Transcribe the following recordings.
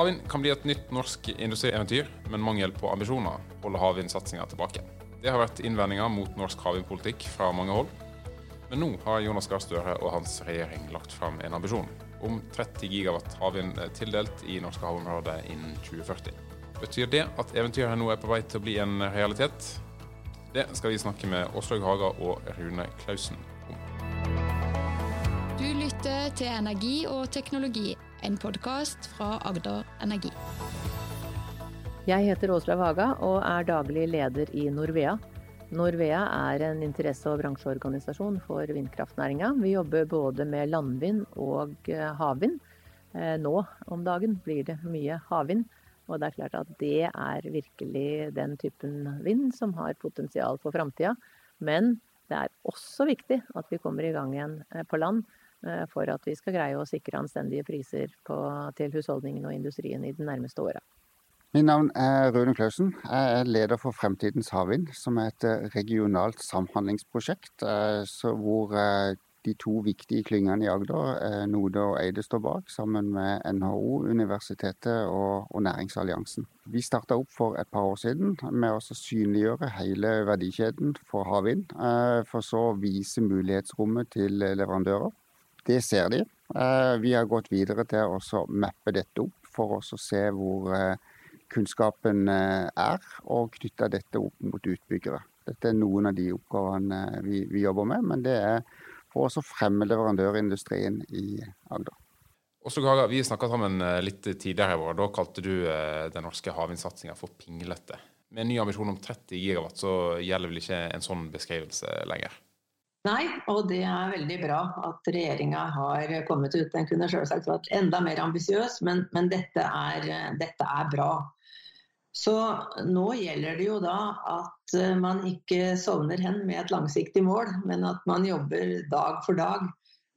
Havvind kan bli et nytt norsk industrieventyr, men mangel på ambisjoner holder havvindsatsinga tilbake. Det har vært innvendinger mot norsk havvindpolitikk fra mange hold. Men nå har Jonas Gahr Støre og hans regjering lagt fram en ambisjon om 30 gigawatt havvind tildelt i norske havområder innen 2040. Betyr det at eventyret nå er på vei til å bli en realitet? Det skal vi snakke med Åslaug Haga og Rune Klausen om. Du lytter til Energi og teknologi, en podkast fra Agder Energi. Jeg heter Åslaug Haga og er daglig leder i Norvea. Norvea er en interesse- og bransjeorganisasjon for vindkraftnæringa. Vi jobber både med landvind og eh, havvind. Eh, nå om dagen blir det mye havvind. Og det er klart at det er virkelig den typen vind som har potensial for framtida. Men det er også viktig at vi kommer i gang igjen eh, på land for at vi skal greie å sikre anstendige priser på, til husholdningene og industrien i de nærmeste åra. Mitt navn er Rune Klausen. Jeg er leder for Fremtidens havvind, som er et eh, regionalt samhandlingsprosjekt eh, hvor eh, de to viktige klyngene i Agder, Node og Eide, står bak, sammen med NHO, universitetet og, og Næringsalliansen. Vi starta opp for et par år siden med å synliggjøre hele verdikjeden for havvind, for så å vise mulighetsrommet til leverandører. Det ser de. Vi har gått videre til å mappe dette opp for å se hvor kunnskapen eh, er, og knytte dette opp mot utbyggere. Dette er noen av de oppgavene eh, vi, vi jobber med, men det er for å fremme leverandørindustrien i Agder. Oslo Gaga, Vi snakka sammen eh, litt tidligere i vår. Da kalte du den norske havvindsatsinga for pinglete. Med en ny ambisjon om 30 gigawatt, så gjelder vel ikke en sånn beskrivelse lenger? Nei, og det er veldig bra at regjeringa har kommet ut. Den kunne selvsagt vært enda mer ambisiøs, men, men dette, er, dette, er, bra. Så nå gjelder det jo da at eh, man ikke sovner hen med et langsiktig mål, men at man jobber dag for dag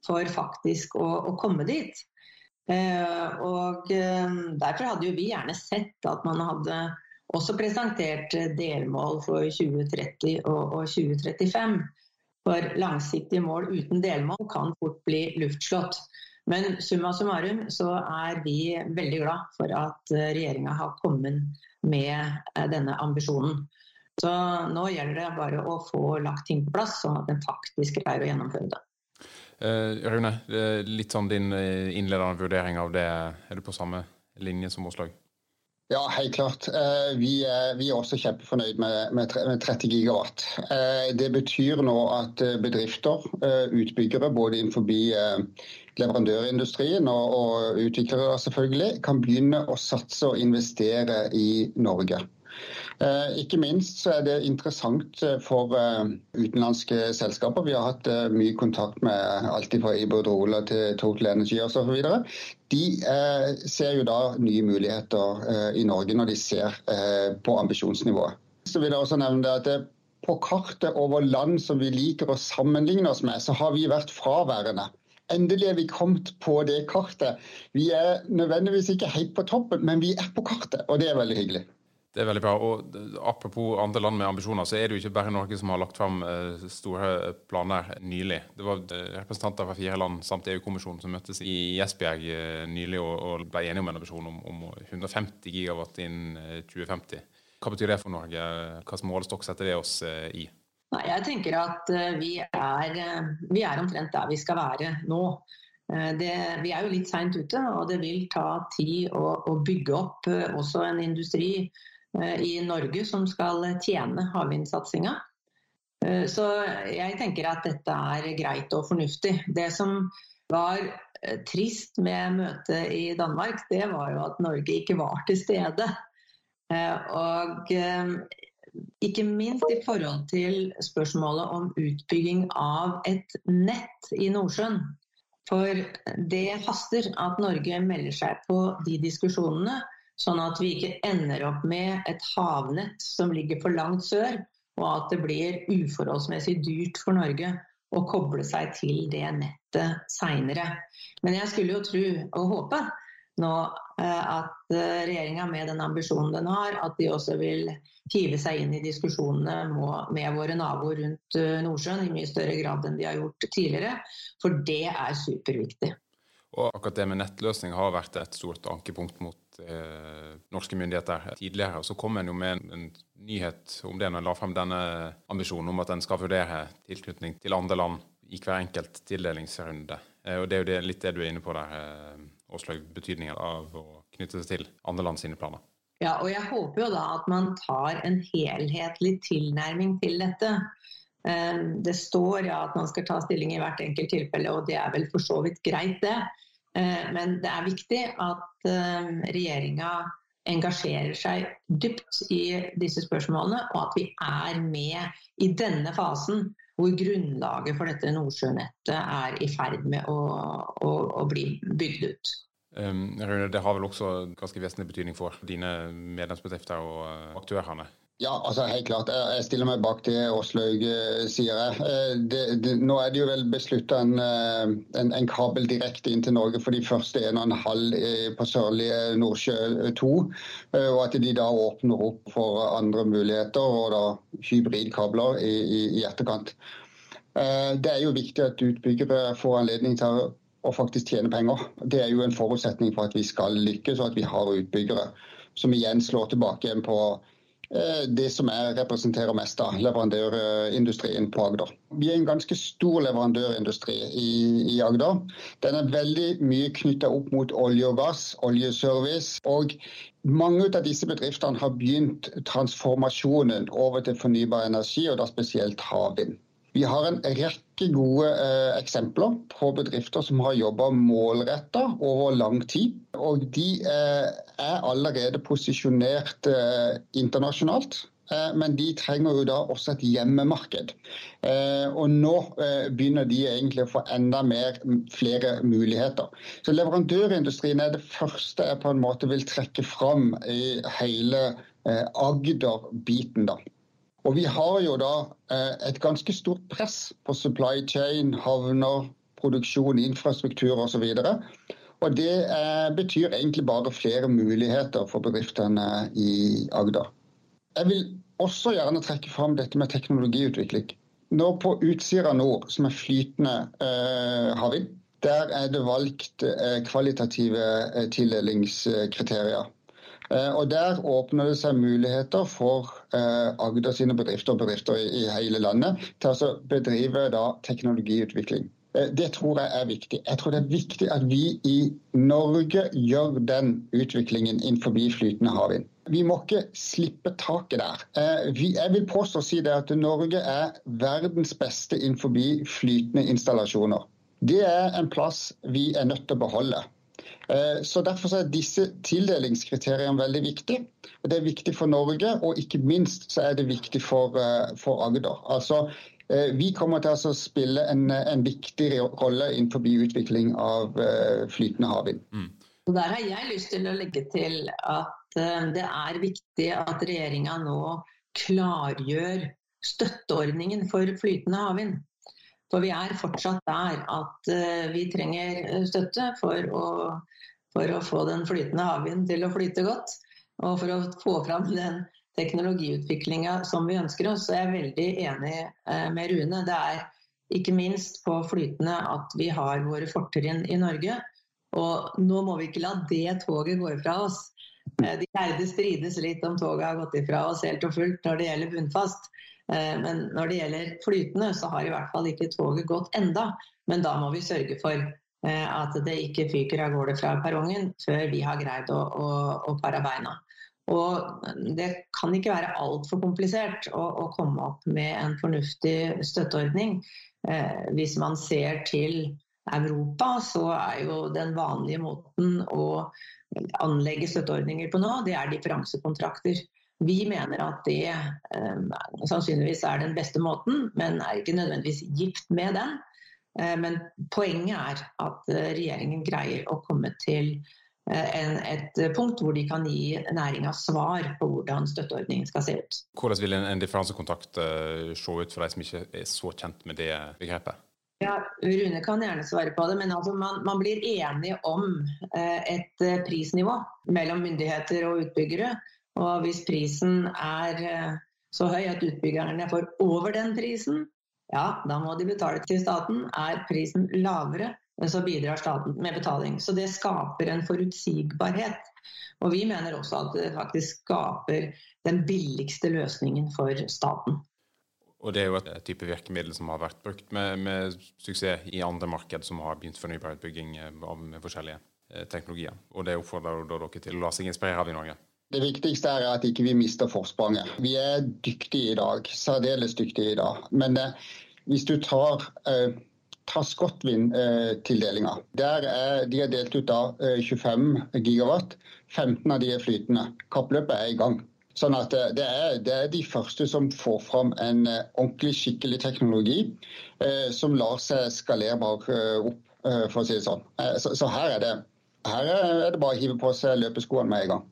for faktisk å, å komme dit. Eh, og eh, Derfor hadde jo vi gjerne sett at man hadde også presentert delmål for 2030 og, og 2035. For langsiktige mål uten delmål kan fort bli luftslått. Men summa summarum så er vi veldig glad for at regjeringa har kommet med eh, denne ambisjonen. Så nå gjelder det bare å få lagt ting på plass, sånn at en faktisk greier å gjennomføre det. Uh, Rune, litt sånn din eh, innledende vurdering av det. Er du på samme linje som Åslaug? Ja, helt klart. Vi er, vi er også kjempefornøyd med, med, 30 gigawatt. Det betyr nå at bedrifter, utbyggere både innenfor leverandørindustrien og, og utviklere selvfølgelig, kan begynne å satse og investere i Norge. Eh, ikke minst så er det interessant eh, for eh, utenlandske selskaper. Vi har hatt mye kontakt med alt fra Iberdrola til Total Energy osv. De ser jo da nye muligheter i Norge når de ser på ambisjonsnivået. Så vil jeg også nevne at på kartet over land som vi liker å sammenligne oss med, så har vi vært fraværende. Endelig er vi kommet på det kartet. Vi er nødvendigvis ikke helt på toppen, men vi er på kartet, og det er veldig hyggelig. Det er veldig bra. og Apropos andre land med ambisjoner, så er det jo ikke bare Norge som har lagt fram eh, store planer nylig. Det var eh, representanter fra fire land samt EU-kommisjonen som møttes i Esbjerg eh, nylig og ble enige om en ambisjon om, om 150 gigawatt innen 2050. Hva betyr det for Norge? Hvilken målestokk setter det oss i? Nei, jeg tenker at eh, vi er, eh, vi er omtrent der vi skal være nå. Eh, det, vi er jo litt seint ute, og det vil ta tid å, å, bygge opp også en industri i Norge som skal tjene havvindsatsinga. Så jeg tenker at dette er greit og fornuftig. Det som var trist med møtet i Danmark, det var jo at Norge ikke var til stede. Og ikke minst i forhold til spørsmålet om utbygging av et nett i Nordsjøen. For det haster at Norge melder seg på de diskusjonene, sånn at vi ikke ender opp med et havnett som ligger for langt sør, og at det blir uforholdsmessig dyrt for Norge å koble seg til det nettet seinere. Men jeg skulle jo tro og håpe nå eh, at eh, regjeringa med den ambisjonen den har, at de også vil hive seg inn i diskusjonene med våre naboer rundt eh, Nordsjøen i mye større grad enn de har gjort tidligere. For det er superviktig. Og akkurat det med nettløsning har vært et stort ankepunkt mot eh, norske myndigheter tidligere. Og så kom en jo med en, en nyhet om det når en la frem denne ambisjonen om at en skal vurdere tilknytning til andre land i hver enkelt tildelingsrunde. Eh, og det er jo det, litt det du er inne på der, eh, Åslaug. Betydningen av å knytte seg til andre land sine planer. Ja, og jeg håper jo da at man tar en helhetlig tilnærming til dette. Eh, det står ja at man skal ta stilling i hvert enkelt tilfelle, og det er vel for så vidt greit, det. Eh, men det er viktig at eh, regjeringa engasjerer seg dypt i disse spørsmålene, og at vi er med i denne fasen hvor grunnlaget for dette Nordsjønettet er i ferd med å, å, å bli bygd ut. Um, det har vel også ganske vesentlig betydning for dine medlemsbedrifter og uh, aktørene? Ja, altså helt klart. Jeg stiller meg bak det Åslaug eh, sier. jeg. det, det, nå er det jo vel beslutta en, eh, en, en, kabel direkte inn til Norge for de første 1,5 på sørlige Nordsjø 2. Og at de da åpner opp for andre muligheter og da hybridkabler i, i, i etterkant. Det er jo viktig at utbyggere får anledning til å faktisk tjene penger. Det er jo en forutsetning for at vi skal lykkes og at vi har utbyggere. Som igjen slår tilbake igjen på Eh, det som jeg representerer mest av, leverandørindustrien på Agder. Vi er en ganske stor leverandørindustri i, i Agder. Den er veldig mye knytta opp mot olje og gass, oljeservice. Og mange av disse bedriftene har begynt transformasjonen over til fornybar energi, og da spesielt havvind. Vi har en rekke gode eh, eksempler på bedrifter som har jobba målretta over lang tid. Og de eh, er allerede posisjonert eh, internasjonalt. Eh, men de trenger jo da også et hjemmemarked. Eh, og nå eh, begynner de egentlig å få enda mer, flere muligheter. Så leverandørindustrien er det første jeg på en måte vil trekke fram i hele Agder-biten. da. Og vi har jo da eh, et ganske stort press på supply chain, havner, produksjon, infrastruktur osv. Og, og det eh, betyr egentlig bare flere muligheter for bedriftene i Agder. Jeg vil også gjerne trekke fram dette med teknologiutvikling. Nå på Utsira nord, som er flytende eh, havvind, der er det valgt kvalitative tildelingskriterier. Eh, og Der åpner det seg muligheter for eh, Agder sine bedrifter og bedrifter i hele landet til å bedrive teknologiutvikling. Eh, det tror jeg er viktig. Jeg tror det er viktig at vi i Norge gjør den utviklingen innenfor flytende havvind. Vi må ikke slippe taket der. Jeg vil påstå å si det at Norge er verdens beste innenfor flytende installasjoner. Det er en plass vi er nødt til å beholde. Eh, så Derfor er disse tildelingskriteriene veldig viktige. Det er viktig for Norge, og ikke minst så er det viktig for, eh, for Agder. Altså, eh, vi kommer til å spille en, en viktig rolle innenfor utvikling av flytende havvind. Mm. Der har jeg lyst til å legge til at det er viktig at regjeringa nå klargjør støtteordningen for flytende havvind. For vi er fortsatt der at uh, vi trenger eh, støtte for å, for å få den flytende havvinden til å flyte godt. Og for å få fram den teknologiutviklinga som vi ønsker oss. Så jeg er veldig enig uh, med Rune. Det er ikke minst på flytende at vi har våre fortrinn i Norge. Og nå må vi ikke la det toget gå ifra oss. De lærde strides litt om toget har gått ifra oss helt og fullt når det gjelder bunnfast. Eh, men når det gjelder flytende, så har i hvert fall ikke toget gått enda. Men da må vi sørge for eh, at det ikke fyker av gårde fra perrongen før vi har greid å, å, å pare beina. Og det kan ikke være altfor komplisert å, å, komme opp med en fornuftig støtteordning. Eh, hvis man ser til Europa, så er jo den vanlige måten å anlegge støtteordninger på nå, det er differansekontrakter. Vi mener at det eh, sannsynligvis er den beste måten, men er ikke nødvendigvis gift med den. Eh, men poenget er at eh, regjeringen greier å komme til eh, en, et punkt hvor de kan gi næringa svar på hvordan støtteordningen skal se ut. Hvordan vil en, en differansekontakt uh, se ut for de som ikke er så kjent med det begrepet? Ja, Rune kan gjerne svare på det, men altså man, man, blir enige om uh, et prisnivå mellom myndigheter og utbyggere. Og hvis prisen er eh, så høy at utbyggerne får over den prisen, ja, da må de betale til staten. Er prisen lavere, så bidrar staten med betaling. Så det skaper en forutsigbarhet. Og vi mener også at det faktisk skaper den billigste løsningen for staten. Og det er jo et type virkemiddel som har vært brukt med, med suksess i andre marked som har begynt fornybarutbygging av forskjellige eh, teknologier. Og det oppfordrer dere til å la seg inspirere av i Norge. Det viktigste er at ikke vi ikke mister forspranget. Vi er dyktige i dag, særdeles dyktige i dag. Men eh, hvis du tar eh, ta Scotwind-tildelinga. Er De har delt ut av 25 eh, gigawatt. 15 av de er flytende. Kappløpet er i gang. Sånn at eh, det er, det er, de første som får fram en eh, ordentlig, skikkelig teknologi eh, som lar seg skalere opp, eh, for å si det sånn. Eh, så, så, her, er det, her er det bare å hive på seg løpeskoene med en gang.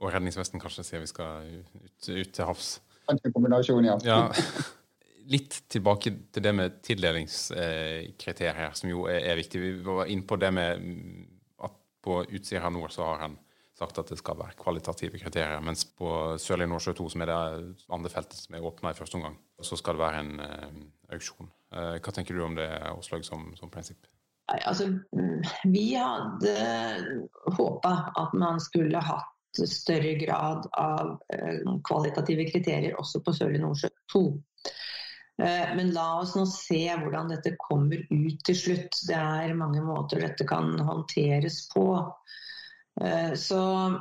Og redningsvesten kanskje sier vi skal ut, ut til havs. En kombinasjon, ja. ja. litt tilbake til det med tildelingskriterier, som jo er, er, viktig. Vi var inne på det med at på Utsira nord så har han sagt at det skal være kvalitative kriterier, mens på Sørlige Nordsjø 2, som er det andre feltet som er åpna i første omgang, så skal det være en uh, auksjon. Uh, hva tenker du om det, Åslaug, som, som prinsipp? Altså, mm, vi hadde håpa at man skulle hatt større grad av uh, kvalitative kriterier også på Sørlige Nordsjø 2. Eh, men la oss nå se hvordan dette kommer ut til slutt. Det er mange måter dette kan håndteres på. Eh, så eh,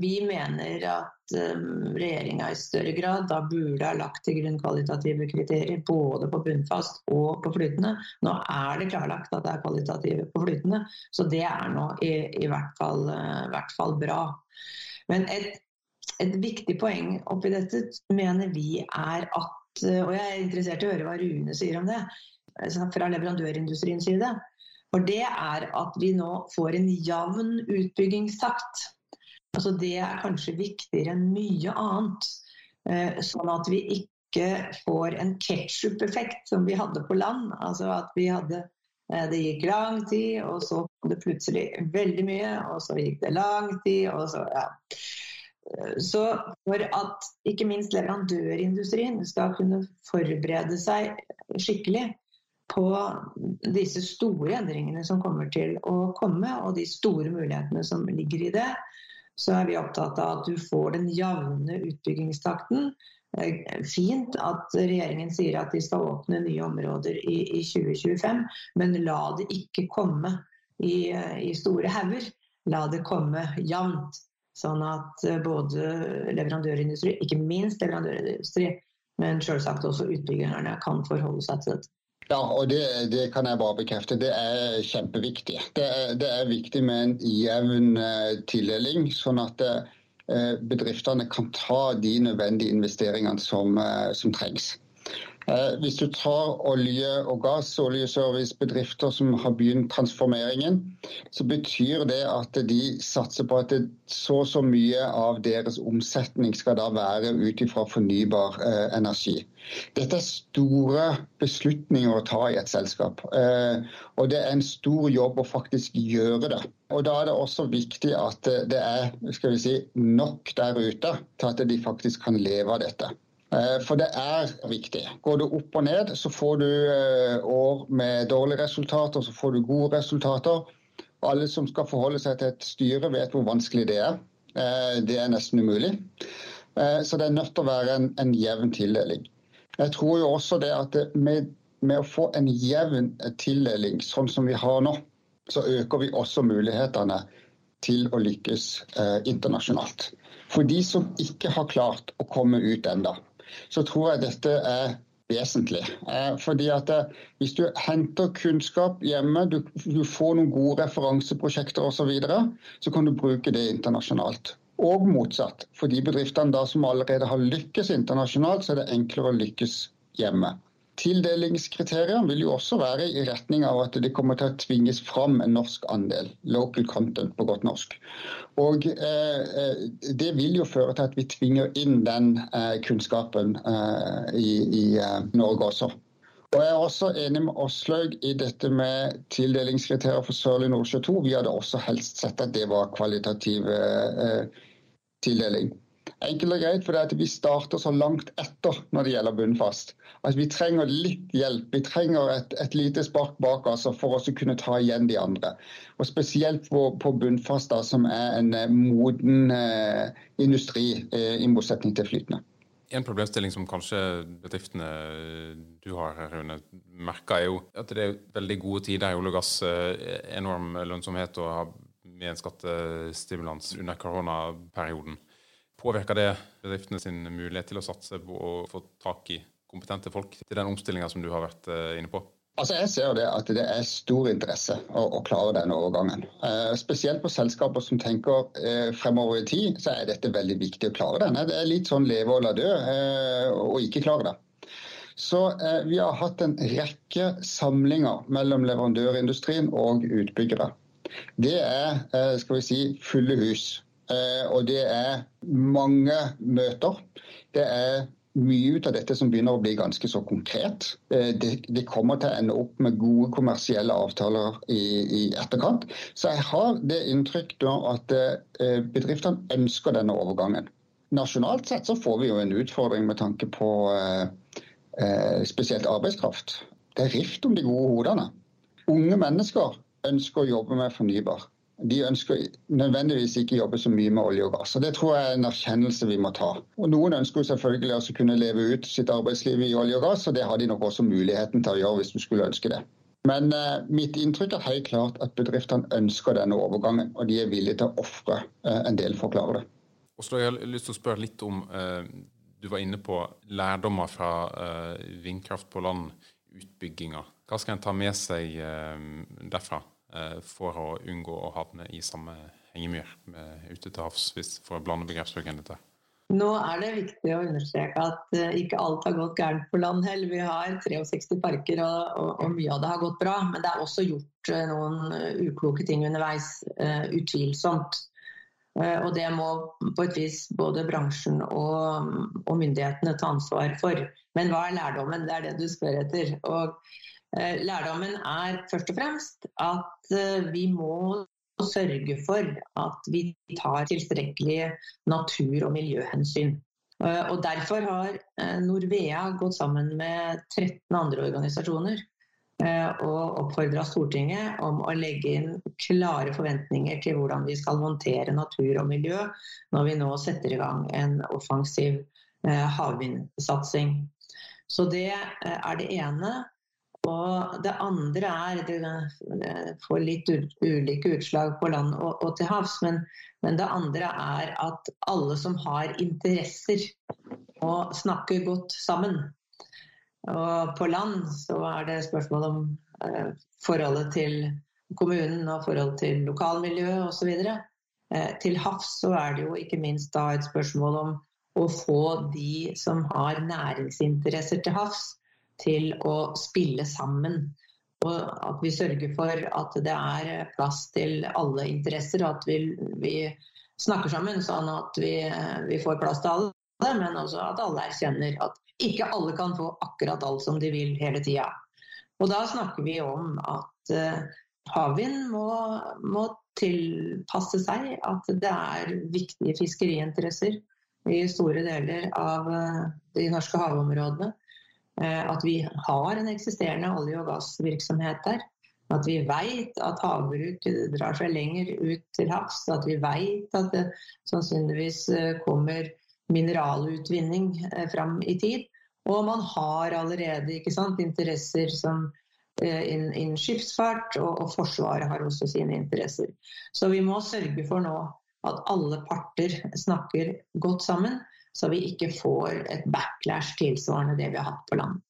vi mener at regjeringa i større grad da burde ha lagt til grunn kvalitative kriterier både på bunnfast og på flytende. Nå er det klarlagt at det er kvalitative på flytende, så det er nå i, i hvert, fall, hvert, fall, bra. Men et, et viktig poeng oppi dette mener vi er at Eh, og jeg er interessert i å høre hva Rune sier om det, altså fra leverandørindustriens side. For det er at vi nå får en jevn utbyggingstakt. Altså det er kanskje viktigere enn mye annet. Eh, sånn at vi ikke får en ketsjup-effekt som vi hadde på land. Altså at vi hadde eh, det gikk lang tid, og så kom det plutselig veldig mye. Og så gikk det lang tid, og så ja. Så for at ikke minst leverandørindustrien skal kunne forberede seg skikkelig på disse store endringene som kommer til å komme, og de store mulighetene som ligger i det, så er vi opptatt av at du får den jevne utbyggingstakten. Fint at regjeringen sier at de skal åpne nye områder i, i 2025, men la det ikke komme i, i store hauger. La det komme jevnt. Sånn at både leverandørindustri, ikke minst leverandørindustri, men selvsagt også utbyggerne kan forholde seg til dette. Ja, og det, det, kan jeg bare bekrefte. Det er kjempeviktig. Det er, det er viktig med en jevn uh, tildeling, sånn at uh, bedriftene kan ta de nødvendige investeringene som, uh, som trengs. Eh, hvis du tar olje og gass, oljeservicebedrifter som har begynt transformeringen, så betyr det at de satser på at så og så mye av deres omsetning skal da være ut ifra fornybar eh, energi. Dette er store beslutninger å ta i et selskap. Eh, og det er en stor jobb å faktisk gjøre det. Og Da er det også viktig at det er vi si, nok der ute til at de faktisk kan leve av dette. Eh, for det er viktig. Går du opp og ned, så får du eh, år med dårlige resultater, så får du gode resultater. Alle som skal forholde seg til et styre, vet hvor vanskelig det er. Eh, det er nesten umulig. Så det er nødt til å være en, en jevn tildeling. Jeg tror jo også det at med, med, å få en jevn tildeling, sånn som vi har nå, så øker vi også mulighetene til å lykkes internasjonalt. For de som ikke har klart å komme ut enda, så tror jeg dette er vesentlig. Eh, fordi at eh, Hvis du henter kunnskap hjemme, du, du får noen gode referanseprosjekter osv., så, videre, så kan du bruke det internasjonalt. Og motsatt. For de bedriftene da som allerede har lykkes internasjonalt, så er det enklere å lykkes hjemme. Tildelingskriteriene vil jo også være i retning av at det kommer til å tvinges fram en norsk andel, local content på godt norsk. Og eh, eh, Det vil jo føre til at vi tvinger inn den eh, kunnskapen eh, i, i eh, Norge også. Og Jeg er også enig med Åslaug i dette med tildelingskriterier for Sørlig Nordsjø 2. Vi hadde også helst sett at det var kvalitativ eh, tildeling. Enkelt og greit fordi vi starter så langt etter når det gjelder bunnfast. Altså, vi trenger litt hjelp. Vi trenger et, et lite spark bak oss for å kunne ta igjen de andre. Og Spesielt på, på bunnfast, da, som er en eh, moden eh, industri eh, i motsetning til flytende. En problemstilling som kanskje bedriftene du har, Rune, merker, er jo at det er veldig gode tider i olje og gass. Eh, enorm lønnsomhet og med en skattestimulans under koronaperioden. Påvirker det bedriftene sin mulighet til å satse på å få tak i kompetente folk til den omstillinga som du har vært eh, inne på? Altså jeg ser det at det er stor interesse å, å klare denne overgangen. Eh, spesielt på selskaper som tenker eh, fremover i tid, så er dette veldig viktig å klare denne. Det er litt sånn leve og la dø eh, og ikke klare det. Så eh, Vi har hatt en rekke samlinger mellom leverandørindustrien og utbyggere. Det er eh, skal vi si, fulle hus. Eh, og det er mange møter. Det er mye ut av dette som begynner å bli ganske så konkret. Eh, det, kommer til å ende opp med gode kommersielle avtaler i, etterkant. Så jeg har det inntrykk da at eh, bedriftene ønsker denne overgangen. Nasjonalt sett så får vi jo en utfordring med tanke på spesielt arbeidskraft. Det er rift om de gode hodene. Unge mennesker ønsker å jobbe med fornybar de ønsker nødvendigvis ikke jobbe så mye med olje og gass. og Det tror jeg er en erkjennelse vi må ta. Og Noen ønsker selvfølgelig også kunne leve ut sitt arbeidsliv i olje og gass, og det har de nok også muligheten til å gjøre hvis du skulle ønske det. Men eh, mitt inntrykk er helt klart at bedriftene ønsker denne overgangen, og de er villige til å ofre eh, en del for å klare det. Oslo, jeg har lyst til å spørre litt om eh, Du var inne på lærdommer fra eh, vindkraft på land, utbygginga. Hva skal en ta med seg eh, derfra? Eh, for å unngå å havne i samme hengemyr ute til havs, for å blande begrepsbruken litt der. Nå er det viktig å understreke at uh, ikke alt har gått gærent på land heller. Vi har 63 parker og, og, og, mye av det har gått bra. Men det er også gjort uh, noen ukloke ting underveis. utvilsomt. og det må på et vis både bransjen og, og, myndighetene ta ansvar for. Men hva er lærdommen? Det er det du spør etter. Og Eh, lærdommen er først og fremst at eh, vi må sørge for at vi tar tilstrekkelige natur- og miljøhensyn. Eh, og Derfor har Norvea gått sammen med 13 andre organisasjoner og oppfordra Stortinget om å legge inn klare forventninger til hvordan vi skal håndtere natur og miljø når vi nå setter i gang en offensiv havvindsatsing. Så det er det ene. Og det andre er Det får litt ulike utslag på land og, og til havs. Men, men, det andre er at alle som har interesser, må snakke godt sammen. Og på land så er det spørsmål om eh, forholdet til kommunen og forholdet til lokalmiljøet osv. Eh, til havs så er det jo ikke minst da et spørsmål om å få de som har næringsinteresser til havs, til å spille sammen. Og at vi sørger for at det er plass til alle interesser, og at vi, vi snakker sammen sånn at vi, vi, får plass til alle. Men også at alle erkjenner at ikke alle kan få akkurat alt som de vil hele tida. Og da snakker vi om at uh, havvind må, må tilpasse seg at det er viktige fiskeriinteresser i store deler av uh, de norske havområdene. Eh, at vi har en eksisterende olje- og gassvirksomhet der. At vi vet at havbruk drar seg lenger ut til havs. At vi vet at det sannsynligvis eh, kommer mineralutvinning eh, fram i tid. Og man har allerede sant, interesser som innen in skipsfart, og, og, Forsvaret har også sine interesser. Så vi må sørge for nå at alle parter snakker godt sammen så vi ikke får et backlash tilsvarende det vi har hatt på land.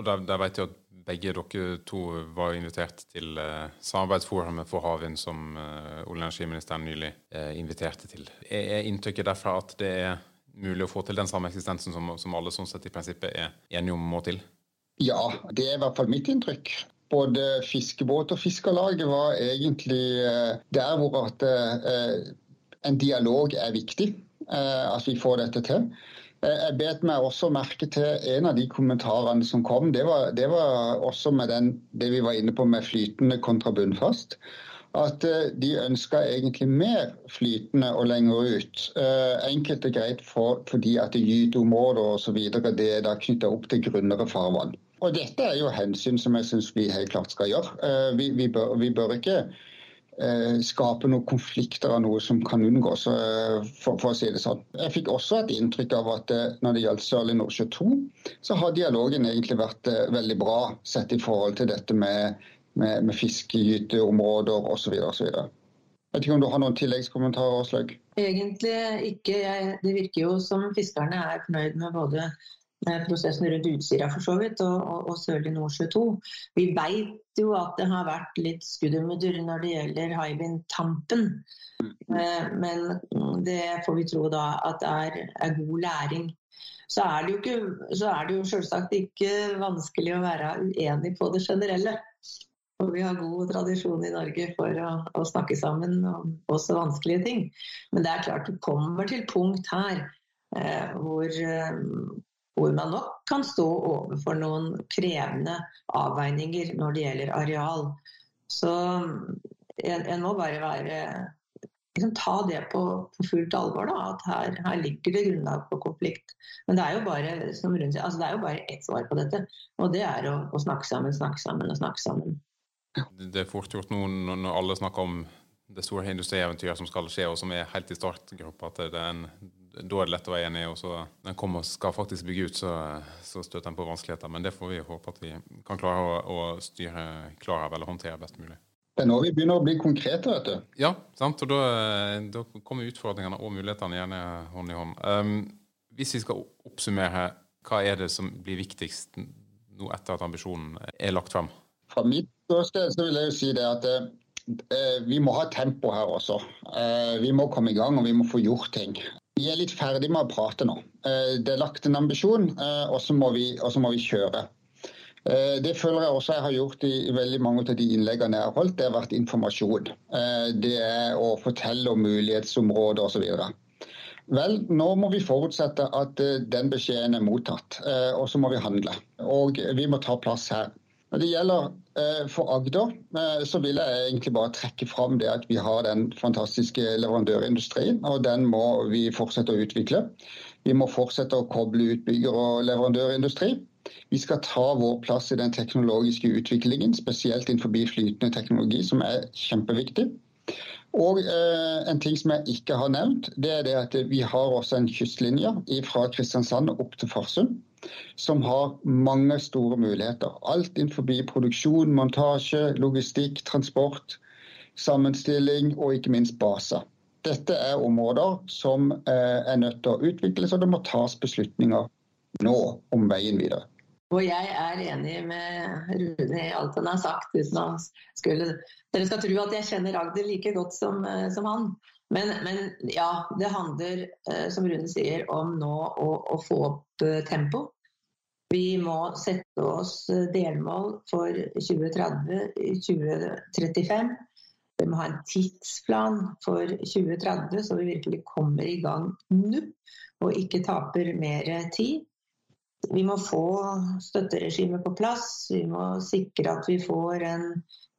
Og Der, der vet jeg at begge dere to var invitert til eh, samarbeidsforumet for havvind som eh, olje- og energiministeren nylig eh, inviterte til. Er, er inntrykket derfra at det er mulig å få til den samme eksistensen som, som alle sånn sett i prinsippet er enige om må til? Ja, det er i hvert fall mitt inntrykk. Både fiskebåt og Fiskerlaget var egentlig der hvor at en dialog er viktig. Eh, at vi får dette til. Eh, jeg bet meg også merke til en av de kommentarene som kom. Det var, det var også med den, det vi var inne på med flytende kontra bunnfast. at eh, de ønska egentlig mer flytende og lenger ut. Enkelt og greit for, fordi at gyteområder osv. er da knytta opp til grunnere farvann. Og dette er jo hensyn som jeg syns vi helt klart skal gjøre. Vi, vi, bør, vi bør, ikke skape noen konflikter av noe som kan unngås, for, for, å si det sånn. Jeg fikk også et inntrykk av at når det gjaldt Sørlig Nordsjø 2, så har dialogen egentlig vært veldig bra sett i forhold til dette med med, med fiskegyteområder osv. osv. Vet ikke om du har noen tilleggskommentarer, Aslaug? Egentlig ikke. Jeg, det virker jo som fiskerne er fornøyd med både eh, prosessen rundt Utsira for så vidt, og, og, og Sørlig Nordsjø 2. Vi vet jo at det har vært litt skuddermudder når det gjelder Hywind-Tampen. Eh, men det får vi tro da at er, er god læring. Så er det jo, ikke, så er det jo selvsagt ikke vanskelig å være uenig på det generelle. Og vi har god tradisjon i Norge for å, å, snakke sammen om også vanskelige ting. Men det er klart du kommer til punkt her eh, hvor, eh, hvor, man nok kan stå overfor noen krevende avveininger når det gjelder areal. Så en, en må bare være liksom, ta det på, på fullt alvor. Da, at her, her, ligger det grunnlag for konflikt. Men det er jo bare som rundt, altså, det er jo bare ett svar på dette. Og det er å, å snakke sammen, snakke sammen og snakke sammen. Det er fort gjort nå når alle snakker om det store industrieventyret som skal skje, og som er helt i startgropa, at det er en, da er det lett å være enig. og så Den kommer og skal faktisk bygge ut, så, så støter den på vanskeligheter. Men det får vi håpe at vi kan klare å, å styre klar av eller håndtere best mulig. Det er nå vi begynner å bli konkrete, vet du. Ja, sant? og da, da kommer utfordringene og mulighetene gjerne hånd i hånd. Um, hvis vi skal oppsummere, hva er det som blir viktigst nå etter at ambisjonen er lagt frem? Fra mitt ståsted så vil jeg jo si det at eh, vi må ha tempo her også. Eh, vi må komme i gang og vi må få gjort ting. Vi er litt ferdig med å prate nå. Eh, det er lagt en ambisjon, eh, og så må, må, vi kjøre. Eh, det føler jeg også jeg har gjort i, veldig mange av de innleggene jeg har holdt. Det har vært informasjon. Det er å fortelle om mulighetsområder osv. Vel, nå må vi forutsette at den beskjeden er mottatt, og så må vi handle. Og vi må ta plass her. Når det gjelder for Agder, eh, så vil jeg egentlig bare trekke fram det at vi har den fantastiske leverandørindustrien, og den må vi fortsette å utvikle. Vi må fortsette å koble utbygger- og leverandørindustri. Vi skal ta vår plass i den teknologiske utviklingen, spesielt innenfor flytende teknologi, som er kjempeviktig. Og eh, En ting som jeg ikke har nevnt, det er det at vi har også en kystlinje fra Kristiansand opp til Farsund som har mange store muligheter. Alt innenfor produksjon, montasje, logistikk, transport, sammenstilling og ikke minst baser. Dette er områder som eh, er nødt til å utvikles, og det må tas beslutninger nå om veien videre. Og jeg er enig med Rune i alt han har sagt, uten å skulle Dere skal tro at jeg kjenner Agder like godt som, eh, som han. Men, men, ja, det handler, eh, som Rune sier, om nå å, å få opp tempo. Vi må sette oss eh, delmål for 2030-2035. Vi må ha en tidsplan for 2030, så vi virkelig kommer i gang nå og ikke taper mer tid. Vi må få støtteregimet på plass. Vi må sikre at vi får en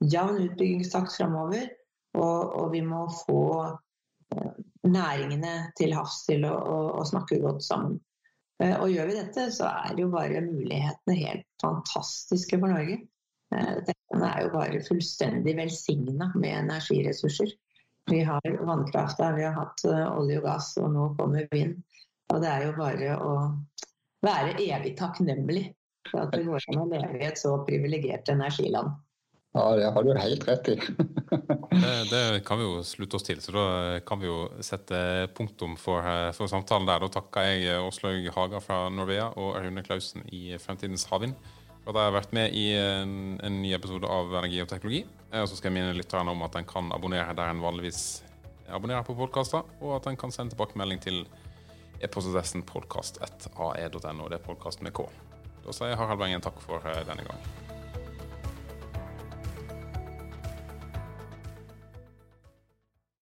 jevn utbyggingstakt framover. Og, og, vi må få eh, næringene til havs til å, å, å snakke godt sammen. Eh, og gjør vi dette, så er jo bare mulighetene helt fantastiske for Norge. Eh, dette er jo bare fullstendig velsigna med energiressurser. Vi har vannkrafta, vi har hatt olje og gass, og nå kommer vind. Og det er jo bare å være evig takknemlig for at det går an å leve i et så privilegert energiland. Ja, det har du helt rett i. det, det, kan vi jo slutte oss til, så da kan vi jo sette punktum for, for samtalen der. Da takker jeg Åslaug Haga fra Norvea og Rune Klausen i Fremtidens havvind for at jeg har vært med i en, en ny episode av Energi og teknologi. Og så skal jeg minne lytterne om at en kan abonnere der en vanligvis abonnerer på podkaster, og at en kan sende tilbakemelding til e-postadressen podkast1ae.no. Det er podkast med K. Da sier Harald Wengen takk for denne gang.